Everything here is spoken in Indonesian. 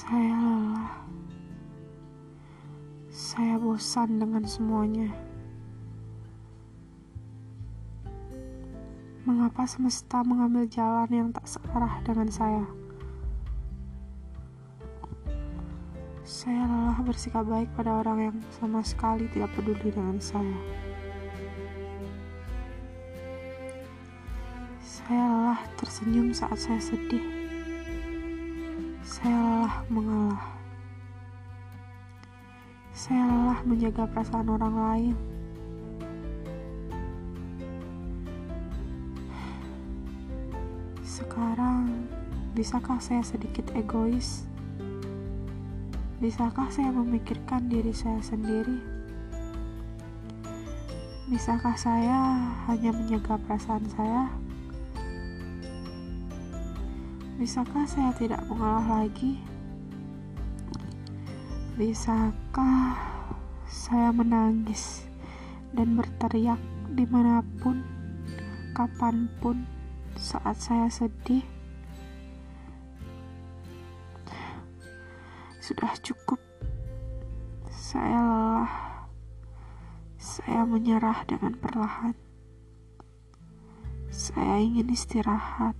Saya lelah. Saya bosan dengan semuanya. Mengapa semesta mengambil jalan yang tak searah dengan saya? Saya lelah bersikap baik pada orang yang sama sekali tidak peduli dengan saya. Saya lelah tersenyum saat saya sedih. Saya lelah mengalah. Saya lelah menjaga perasaan orang lain. Sekarang, bisakah saya sedikit egois? Bisakah saya memikirkan diri saya sendiri? Bisakah saya hanya menjaga perasaan saya? Bisakah saya tidak mengalah lagi? Bisakah saya menangis dan berteriak di mana pun, kapan pun, saat saya sedih? Sudah cukup. Saya lelah. Saya menyerah dengan perlahan. Saya ingin istirahat.